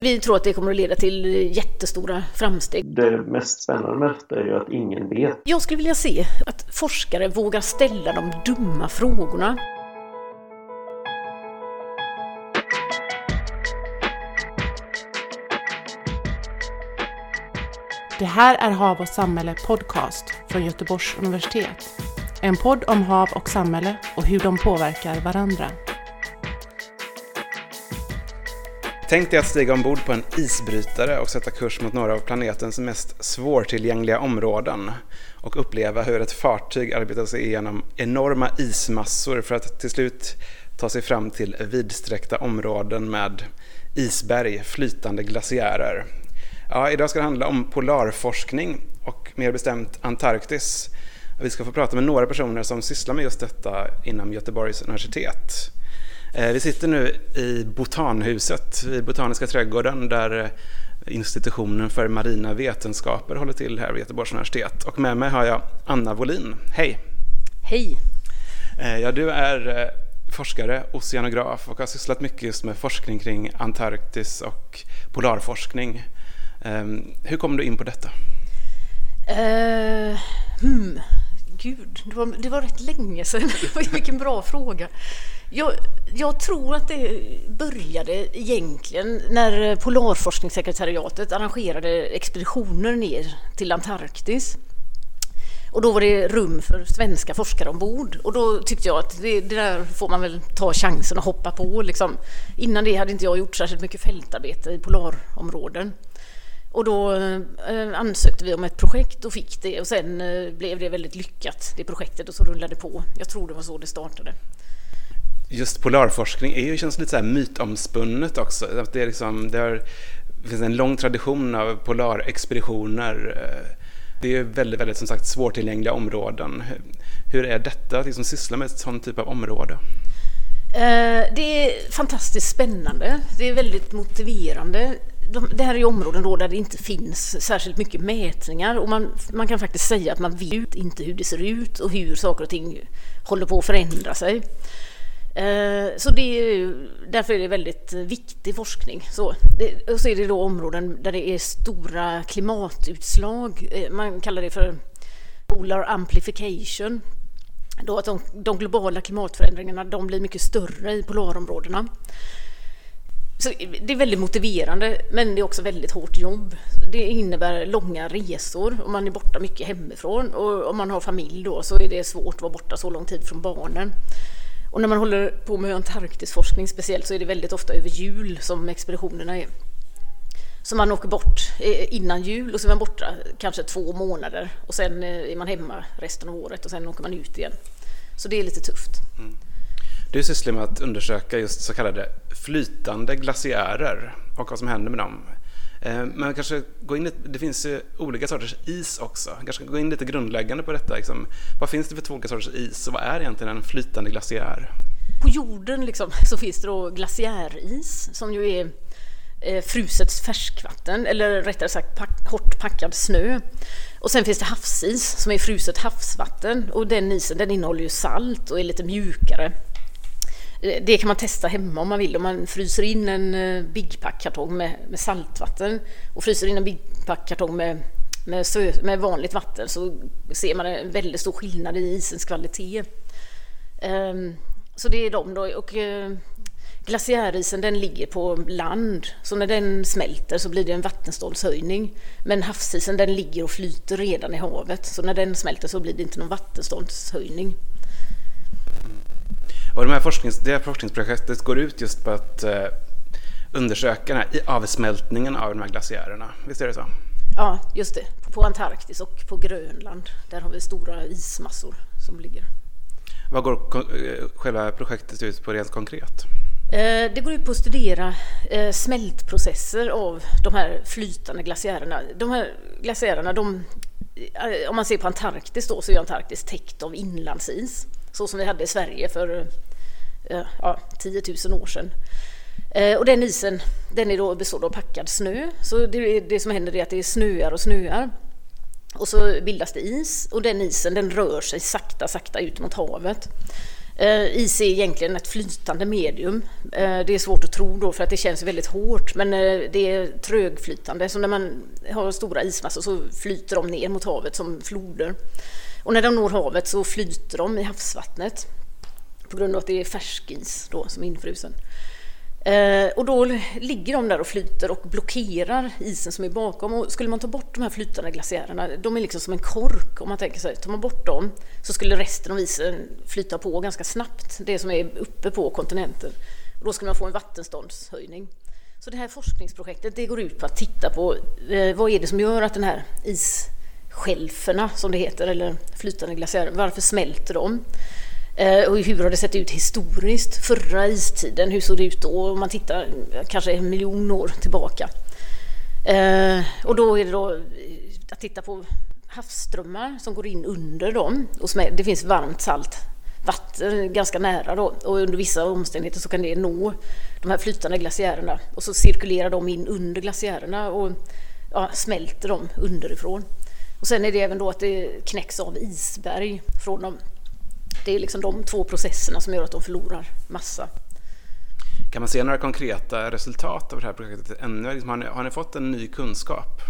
Vi tror att det kommer att leda till jättestora framsteg. Det mest spännande med detta är ju att ingen vet. Jag skulle vilja se att forskare vågar ställa de dumma frågorna. Det här är Hav och samhälle podcast från Göteborgs universitet. En podd om hav och samhälle och hur de påverkar varandra. Tänk dig att stiga ombord på en isbrytare och sätta kurs mot några av planetens mest svårtillgängliga områden och uppleva hur ett fartyg arbetar sig igenom enorma ismassor för att till slut ta sig fram till vidsträckta områden med isberg, flytande glaciärer. Ja, idag ska det handla om polarforskning och mer bestämt Antarktis. Vi ska få prata med några personer som sysslar med just detta inom Göteborgs universitet. Eh, vi sitter nu i Botanhuset, i Botaniska trädgården, där institutionen för marina vetenskaper håller till här vid Göteborgs universitet. Och med mig har jag Anna Wolin. Hej! Hej! Eh, ja, du är eh, forskare, oceanograf och har sysslat mycket just med forskning kring Antarktis och polarforskning. Ehm, hur kom du in på detta? Uh, hmm. Gud, det var, det var rätt länge sedan. Vilken bra fråga. Jag, jag, tror att det började egentligen när Polarforskningssekretariatet arrangerade expeditioner ner till Antarktis. Och då var det rum för svenska forskare ombord och då tyckte jag att det, det där får man väl ta chansen och hoppa på. Liksom. Innan det hade inte jag gjort särskilt mycket fältarbete i polarområden. Och då eh, ansökte vi om ett projekt och fick det och sen eh, blev det väldigt lyckat, det projektet, och så rullade det på. Jag tror det var så det startade. Just polarforskning är ju, känns lite så här mytomspunnet också. Att det, är liksom, det, har, det finns en lång tradition av polarexpeditioner. Det är väldigt, väldigt som sagt svårtillgängliga områden. Hur är detta att liksom syssla med ett sånt typ av område? Eh, det är fantastiskt spännande. Det är väldigt motiverande de, det här är ju områden då där det inte finns särskilt mycket mätningar och man, man kan faktiskt säga att man vet inte hur det ser ut och hur saker och ting håller på att förändra sig. Eh, så det är, därför är det väldigt viktig forskning. Så, det, och så är det då områden där det är stora klimatutslag. Eh, man kallar det för polar amplification. Då att de, de globala klimatförändringarna de blir mycket större i polarområdena. Så det är väldigt motiverande, men det är också väldigt hårt jobb. Det innebär långa resor och man är borta mycket hemifrån. Och om man har familj då så är det svårt att vara borta så lång tid från barnen. Och när man håller på med Antarktisforskning speciellt så är det väldigt ofta över jul som expeditionerna är. Så man åker bort eh, innan jul och så är man borta kanske två månader och sen eh, är man hemma resten av året och sen åker man ut igen. Så det är lite tufft. Mm. Du sysslar med att undersöka just så kallade flytande glaciärer och vad som händer med dem. Eh, men kanske gå in lite, det finns ju olika sorters is också. Kanske gå in lite grundläggande på detta. Liksom. Vad finns det för två olika sorters is och vad är egentligen en flytande glaciär? På jorden liksom, så finns det då glaciäris som ju är eh, fruset färskvatten eller rättare sagt pack, hårt packad snö. Och sen finns det havsis som är fruset havsvatten och den isen den innehåller ju salt och är lite mjukare. Det kan man testa hemma om man vill. Om man fryser in en eh, Big Pack-kartong med, med, saltvatten och fryser in en Big Pack-kartong med, med, med, vanligt vatten så ser man en väldigt stor skillnad i isens kvalitet. Um, så det är de då. Och, uh, glaciärisen den ligger på land, så när den smälter så blir det en vattenståndshöjning. Men havsisen den ligger och flyter redan i havet, så när den smälter så blir det inte någon vattenståndshöjning. Och de här forsknings, det här forskningsprojektet går ut just på att eh, undersöka den här avsmältningen av de här glaciärerna. Visst är det så? Ja, just det. På Antarktis och på Grönland. Där har vi stora ismassor som ligger. Vad går eh, själva projektet ut på rent konkret? Eh, det går ut på att studera smältprocesser av de här flytande glaciärerna. De här glaciärerna, de, om man ser på Antarktis då, så är Antarktis täckt av inlandsis. Så som vi hade i Sverige för Eh, ja, 10 000 år sedan. Eh, och den isen den är då består av packad snö. Så det, det som händer är att det snöar och snöar. Och så bildas det is och den isen den rör sig sakta, sakta ut mot havet. Eh, is är egentligen ett flytande medium. Eh, det är svårt att tro då för att det känns väldigt hårt men eh, det är trögflytande. Så när man har stora ismassor så flyter de ner mot havet som floder. Och när de når havet så flyter de i havsvattnet på grund av att det är färskis då som är infrusen. Eh, och då ligger de där och flyter och blockerar isen som är bakom. Och skulle man ta bort de här flytande glaciärerna, de är liksom som en kork om man tänker sig. Tar man bort dem så skulle resten av isen flyta på ganska snabbt, det som är uppe på kontinenten. Och då skulle man få en vattenståndshöjning. Så det här forskningsprojektet det går ut på att titta på eh, vad är det som gör att den här isskälferna, som det heter, eller flytande glaciärer, varför smälter de? Eh, och hur har det sett ut historiskt? Förra istiden, hur såg det ut då? Om man tittar eh, kanske en miljon år tillbaka. Eh, och då är det då eh, att titta på havsströmmar som går in under dem. Och det finns varmt salt vatten ganska nära då och under vissa omständigheter så kan det nå de här flytande glaciärerna och så cirkulerar de in under glaciärerna och ja, smälter dem underifrån. Och sen är det även då att det knäcks av isberg från dem det är liksom de två processerna som gör att de förlorar massa. Kan man se några konkreta resultat av det här projektet ännu? Liksom, har, ni, har ni fått en ny kunskap?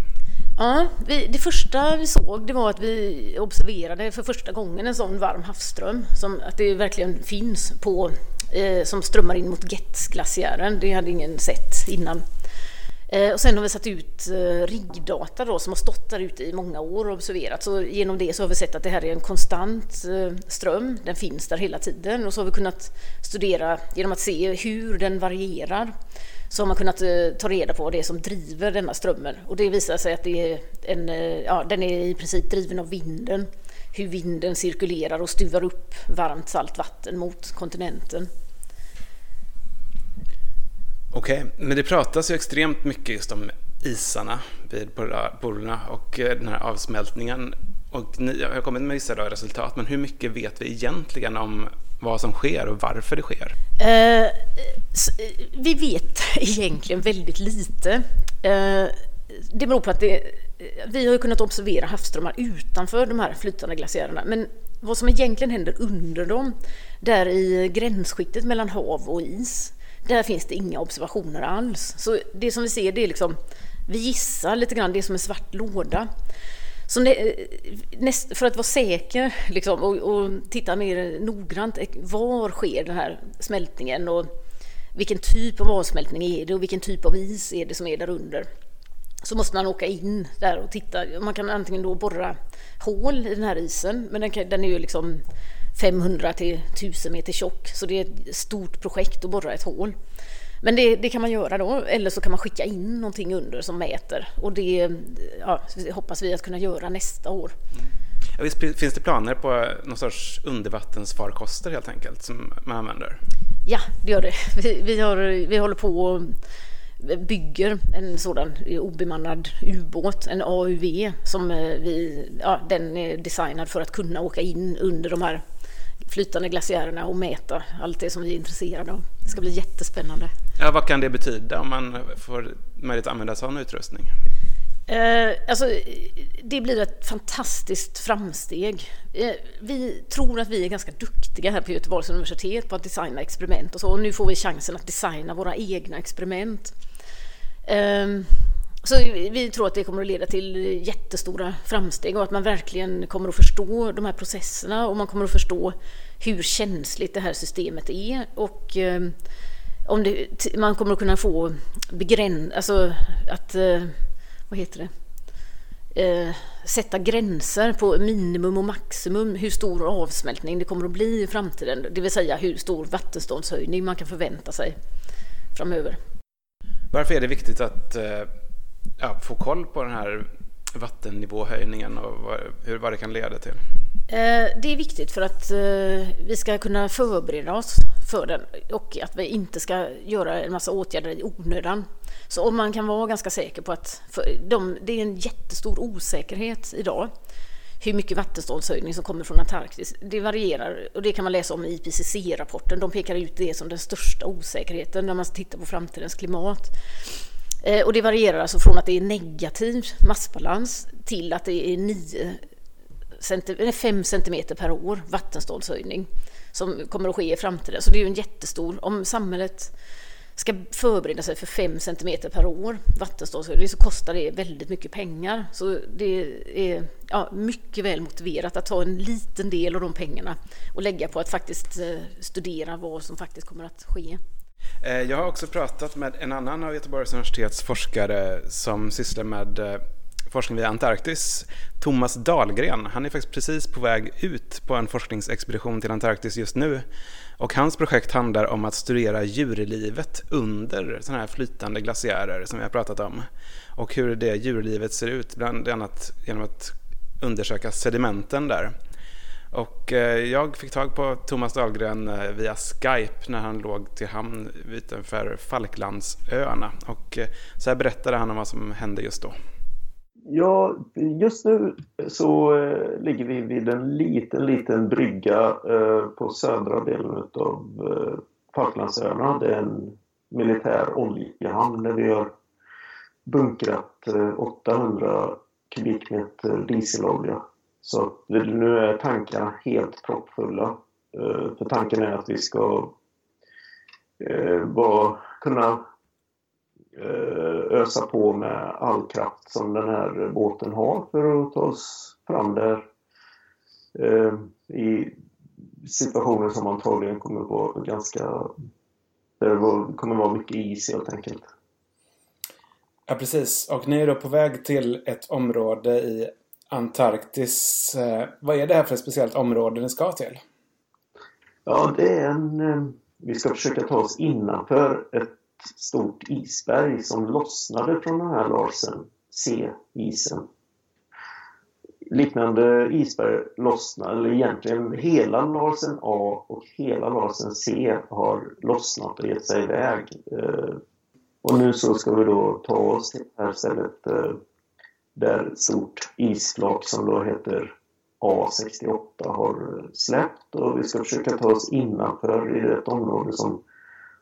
Ja, vi, det första vi såg det var att vi observerade för första gången en sån varm havsström, som, att det verkligen finns på, eh, som strömmar in mot Getz-glaciären. Det hade ingen sett innan. Eh, och sen har vi satt ut eh, riggdata då, som har stått där ute i många år och observerat. Så genom det så har vi sett att det här är en konstant eh, ström, den finns där hela tiden. Och så har vi kunnat studera genom att se hur den varierar. Så har man kunnat eh, ta reda på vad det är som driver denna strömmen. Och det visar sig att det är en, eh, ja, den är i princip driven av vinden. Hur vinden cirkulerar och stuvar upp varmt salt vatten mot kontinenten. Okej, okay. men det pratas ju extremt mycket just om isarna vid polerna och eh, den här avsmältningen. Och ni har kommit med vissa resultat, men hur mycket vet vi egentligen om vad som sker och varför det sker? Eh, eh vi vet egentligen väldigt lite. Eh, det beror på att det, eh, vi har kunnat observera havsströmmar utanför de här flytande glaciärerna, men vad som egentligen händer under dem, där i gränsskiktet mellan hav och is, där finns det inga observationer alls. Så det som vi ser det är liksom, vi gissar lite grann, det är som en svart låda. Så näst, för att vara säker liksom, och, och, titta mer noggrant, var sker den här smältningen och vilken typ av avsmältning är det och vilken typ av is är det som är där under? Så måste man åka in där och titta. Man kan antingen då borra hål i den här isen, men den, kan, den är ju liksom 500 till 1000 meter tjock, så det är ett stort projekt att borra ett hål. Men det, det, kan man göra då, eller så kan man skicka in någonting under som mäter och det ja, hoppas vi att kunna göra nästa år. Mm. Ja, visst, finns det planer på någon sorts undervattensfarkoster helt enkelt som man använder? Ja, det gör det. Vi, vi, har, vi håller på och bygger en sådan obemannad ubåt, en AUV, som vi, ja, den är designad för att kunna åka in under de här flytande glaciärerna och mäta allt det som vi är intresserade av. Det ska bli jättespännande. Ja, vad kan det betyda om man får möjlighet att använda sån utrustning? Eh, alltså, det blir ett fantastiskt framsteg. Eh, vi tror att vi är ganska duktiga här på Göteborgs universitet på att designa experiment och så. Och nu får vi chansen att designa våra egna experiment. Eh, så vi tror att det kommer att leda till jättestora framsteg och att man verkligen kommer att förstå de här processerna och man kommer att förstå hur känsligt det här systemet är. Och eh, om det, man kommer att kunna få begräns, alltså att, eh, vad heter det, eh, sätta gränser på minimum och maximum hur stor avsmältning det kommer att bli i framtiden, det vill säga hur stor vattenståndshöjning man kan förvänta sig framöver. Varför är det viktigt att ja, få koll på den här vattennivåhöjningen och vad, hur, vad det kan leda till? Eh, det är viktigt för att eh, vi ska kunna förbereda oss för den och att vi inte ska göra en massa åtgärder i onödan. Så om man kan vara ganska säker på att de, det är en jättestor osäkerhet idag hur mycket vattenståndshöjning som kommer från Antarktis. Det varierar och det kan man läsa om i IPCC-rapporten. De pekar ut det som den största osäkerheten när man tittar på framtidens klimat. Eh, och det varierar alltså från att det är negativ massbalans till att det är 9 5 centimeter per år vattenståndshöjning. som kommer att ske i framtiden. Så det är ju en jättestor, om samhället ska förbereda sig för 5 centimeter per år vattenståndshöjning så kostar det väldigt mycket pengar. Så det är ja, mycket väl motiverat att ta en liten del av de pengarna och lägga på att faktiskt eh, studera vad som faktiskt kommer att ske. Eh, jag har också pratat med en annan av Göteborgs universitets forskare som sysslar med eh, forskning via Antarktis, Thomas Dahlgren. Han är faktiskt precis på väg ut på en forskningsexpedition till Antarktis just nu. Och hans projekt handlar om att studera djurlivet under sådana här flytande glaciärer som vi har pratat om. Och hur det djurlivet ser ut, bland annat genom att undersöka sedimenten där. Och eh, jag fick tag på Thomas Dahlgren eh, via Skype när han låg till hamn utanför Falklandsöarna. Och eh, så här berättade han om vad som hände just då. Ja, just nu så ligger vi vid en liten, liten brygga på södra delen av Falklandsöarna. Det är en militär oljehamn där vi har bunkrat 800 kubikmeter dieselolja. Så nu är tankarna helt proppfulla. Eh, för tanken är att vi ska eh, bara kunna eh, ösa på med all kraft som den här båten har för att ta oss fram där i situationer som antagligen kommer att vara ganska... Där det kommer att vara mycket is helt enkelt. Ja, precis. Och ni är då på väg till ett område i Antarktis. Eh, vad är det här för ett speciellt område ni ska till? Ja, det är en... Eh, vi ska försöka ta oss innanför ett stort isberg som lossnade från den här Larsen C-isen. Liknande isberg lossnar, eller egentligen hela Larsen A och hela Larsen C har lossnat och gett sig iväg. Eh, och nu så ska vi då ta oss till det här stället där ett stort isflak som då heter A68 har släppt och vi ska försöka ta oss innanför i ett område som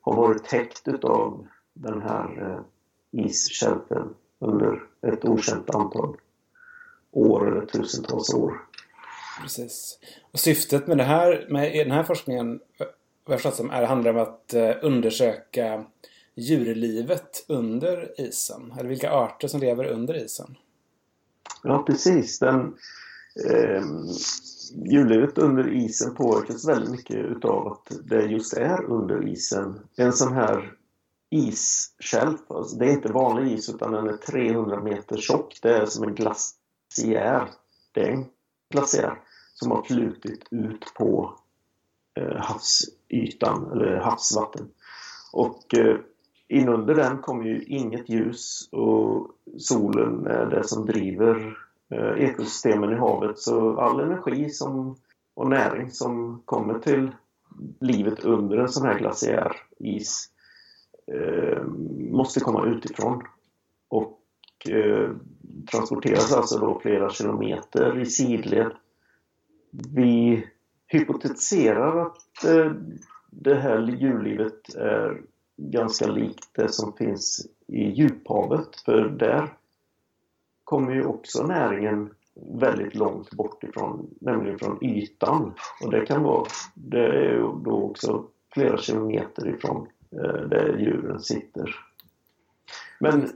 har varit täckt utav den här eh, iskälpen under ett okänt antal år eller tusentals år. Precis. Och syftet med, det här, med den här forskningen vad jag förstått som är, handlar om att eh, undersöka djurlivet under isen. Eller vilka arter som lever under isen. Ja, precis. Den, eh, djurlivet under isen påverkas väldigt mycket utav att det just är under isen. En sån här isskälp, alltså det är inte vanlig is utan den är 300 meter tjock. Det är som en glaciär. Det är en glaciär som har flutit ut på eh, havsytan, eller havsvatten. Och eh, inunder den kommer ju inget ljus och solen är det som driver eh, ekosystemen i havet. Så all energi som, och näring som kommer till livet under en sån här glaciäris eh, måste komma utifrån. Och eh, transporteras alltså då flera kilometer i sidled. Vi hypotetiserar att eh, det här djurlivet är ganska likt det som finns i djuphavet. För där kommer ju också näringen väldigt långt bort ifrån, nämligen från ytan. Och det kan vara, det är då också flera kilometer ifrån eh, där djuren sitter. Men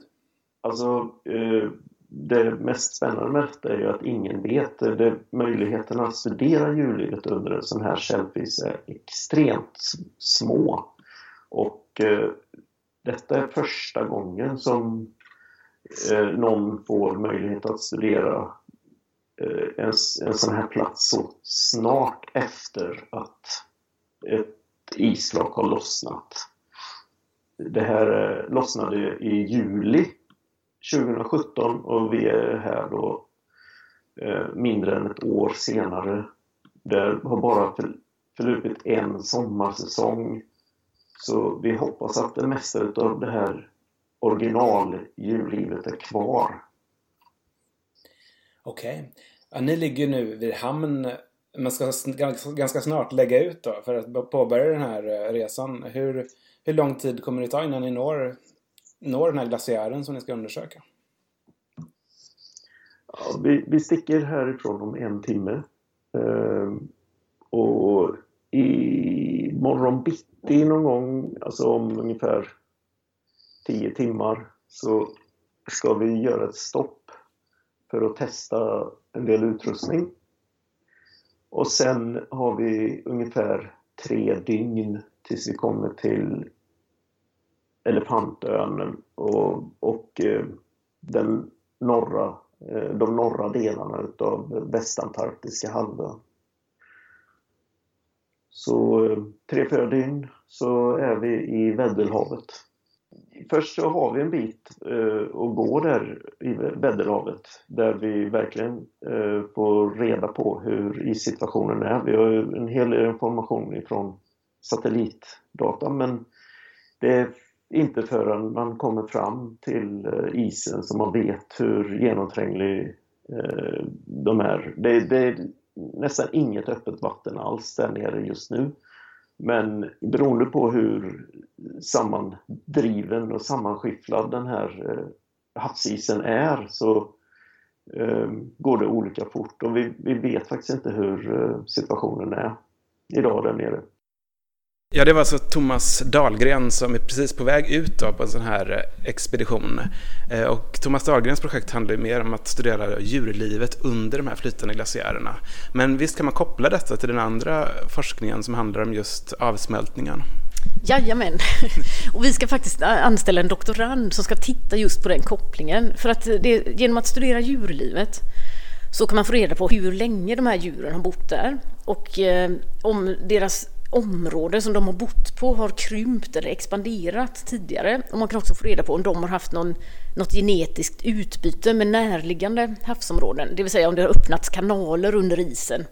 alltså eh, det mest spännande med detta är ju att ingen vet. Det, möjligheterna att studera djurlivet under en sån här shellfish är extremt små. Och eh, detta är första gången som eh, någon får möjlighet att studera eh, en, en sån här plats så snart efter att ett isflak har lossnat. Det här eh, lossnade i juli 2017 och vi är här då eh, mindre än ett år senare. Det har bara förlupit en sommarsäsong. Så vi hoppas att det mesta av det här originaldjurlivet är kvar. Okej. Okay. Ja, ni ligger nu vid hamn. Man ska ganska snart lägga ut då för att påbörja den här eh, resan. Hur, hur lång tid kommer det ta innan ni når, når den här glaciären som ni ska undersöka? Ja, vi, vi sticker härifrån om en timme. Ehm, och i morgon bitti någon gång, alltså om ungefär 10 timmar, så ska vi göra ett stopp för att testa en del utrustning. Och sen har vi ungefär tre dygn tills vi kommer till Elefantön och, och eh, den norra, eh, de norra delarna utav västantarktiska halvön. Så tre, fyra dygn så är vi i Väddellhavet. Först så har vi en bit eh, att gå där i Väddellhavet där vi verkligen eh, får reda på hur issituationen är. Vi har ju en hel del information ifrån satellitdata men det är inte förrän man kommer fram till eh, isen som man vet hur genomtränglig eh, de är. Det, det är nästan inget öppet vatten alls där nere just nu. Men beroende på hur sammandriven och sammanskifflad den här eh, havsisen är så eh, går det olika fort och vi, vi vet faktiskt inte hur eh, situationen är idag där nere. Ja, det var alltså Thomas Dahlgren som är precis på väg ut på en sån här eh, expedition. Eh, och Thomas Dahlgrens projekt handlar ju mer om att studera djurlivet under de här flytande glaciärerna. Men visst kan man koppla detta till den andra forskningen som handlar om just avsmältningen? Jajamän, och vi ska faktiskt eh, anställa en doktorand som ska titta just på den kopplingen. För att det, genom att studera djurlivet så kan man få reda på hur länge de här djuren har bott där och eh, om deras områden som de har bott på har krympt eller expanderat tidigare. Och man kan också få reda på om de har haft någon, något genetiskt utbyte med närliggande havsområden. Det vill säga om det har öppnats kanaler under isen.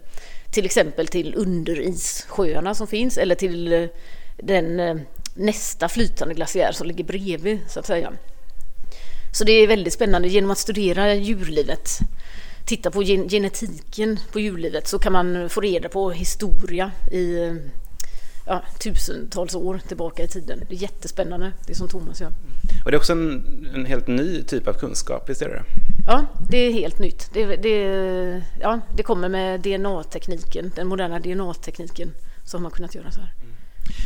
Till exempel till underissjöarna som finns eller till eh, den eh, nästa flytande glaciär som ligger bredvid så att säga. Så det är väldigt spännande genom att studera djurlivet titta på genetiken på djurlivet så kan man få reda på historia i eh, ja, tusentals år tillbaka i tiden. Det är jättespännande, det som Thomas gör. Och det är också en, en helt ny typ av kunskap, visst är det Ja, det är helt nytt. Det, det, ja, det kommer med DNA-tekniken, den moderna DNA-tekniken, som har kunnat göra så här.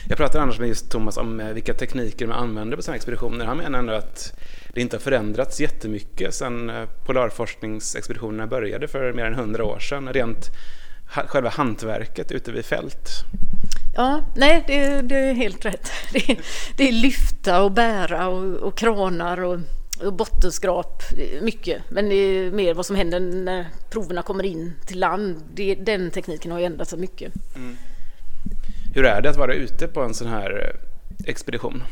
Jag pratade annars med just Thomas om eh, vilka tekniker man använder på sina expeditioner. Han menar ändå att det inte har förändrats jättemycket sedan eh, polarforskningsexpeditionerna började för mer än hundra år sedan. Rent själva hantverket ute vid fält. Ja, nej, det, det är helt rätt. Det är, det är lyfta och bära och, och kranar och, och bottenskrap, mycket. Men det är mer vad som händer när proverna kommer in till land. Det, den tekniken har ju ändrats mycket. Mm. Hur är det att vara ute på en sån här eh, expedition?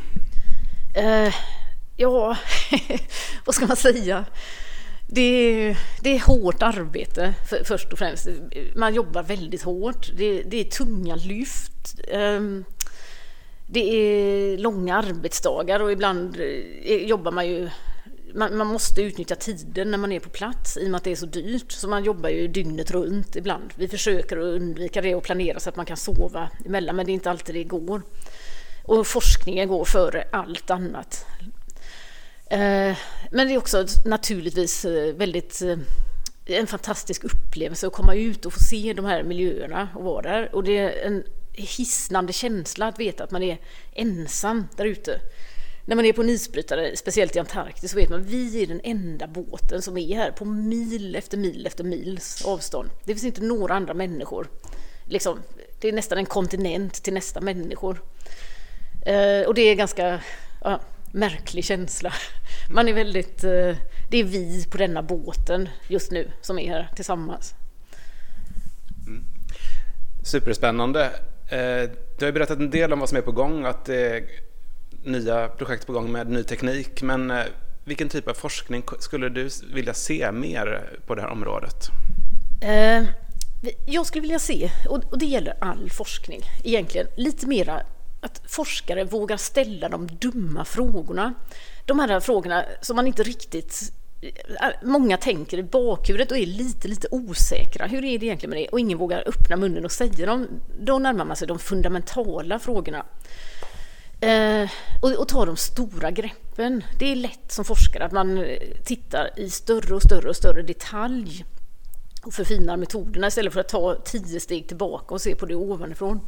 Uh, ja, vad ska man säga? Det är, det är hårt arbete för, först och främst. Man jobbar väldigt hårt. Det, det är tunga lyft. Ehm, det är långa arbetsdagar och ibland eh, jobbar man ju man, man, måste utnyttja tiden när man är på plats i och med att det är så dyrt. Så man jobbar ju dygnet runt ibland. Vi försöker att undvika det och planera så att man kan sova emellan men det är inte alltid det går. Och forskningen går före allt annat. Eh, men det är också naturligtvis eh, väldigt eh, en fantastisk upplevelse att komma ut och få se de här miljöerna och vara där. Och det är en hisnande känsla att veta att man är ensam där ute när man är på en isbrytare, speciellt i Antarktis, så vet man att vi är den enda båten som är här på mil efter mil efter mils avstånd. Det finns inte några andra människor. Liksom, det är nästan en kontinent till nästa människor. Och det är ganska ja, märklig känsla. Man är väldigt... Eh, det är vi på denna båten just nu som är här tillsammans. Mm. Superspännande. Eh, du har berättat en del om vad som är på gång, att det nya projekt på gång med ny teknik. Men eh, vilken typ av forskning skulle du vilja se mer på det här området? Jag skulle vilja se, och det gäller all forskning egentligen, lite mera att forskare vågar ställa de dumma frågorna. De här frågorna som man inte riktigt Många tänker i bakhuvudet och är lite, lite osäkra. Hur är det egentligen med det? Och ingen vågar öppna munnen och säga dem. Då närmar man sig de fundamentala frågorna. Eh, och, och ta de stora greppen. Det är lätt som forskare att man eh, tittar i större och större och större detalj. och förfinar metoderna istället för att ta tio steg tillbaka och se på det ovanifrån.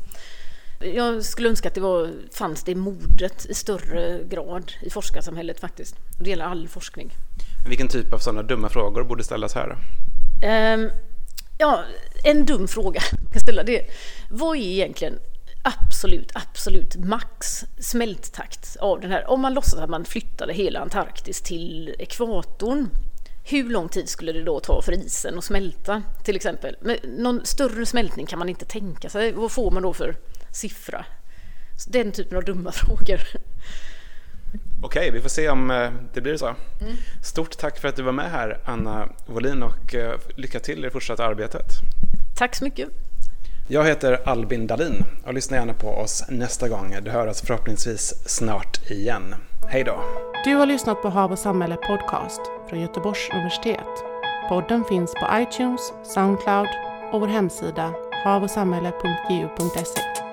Jag skulle önska att det var, fanns det modet i större grad i forskarsamhället faktiskt. Det gäller all forskning. Vilken typ av sådana dumma frågor borde ställas här? Um, ja, en dum fråga kan ställa det. Vad är egentligen absolut, absolut max smälttakt av den här? Om man låtsas att man flyttade hela Antarktis till ekvatorn hur lång tid skulle det då ta för isen att smälta till exempel? Men någon större smältning kan man inte tänka sig. Vad får man då för siffra? Den typen av dumma frågor. Okej, vi får se om eh, det blir så. Mm. Stort tack för att du var med här, Anna Wåhlin, och eh, lycka till i det fortsatta arbetet. Tack så mycket. Jag heter Albin Dalin och lyssna gärna på oss nästa gång. Det hörs förhoppningsvis snart igen. Hej då! Du har lyssnat på Hav och samhälle podcast från Göteborgs universitet. Podden finns på iTunes, Soundcloud och vår hemsida havochsamhälle.ju.se.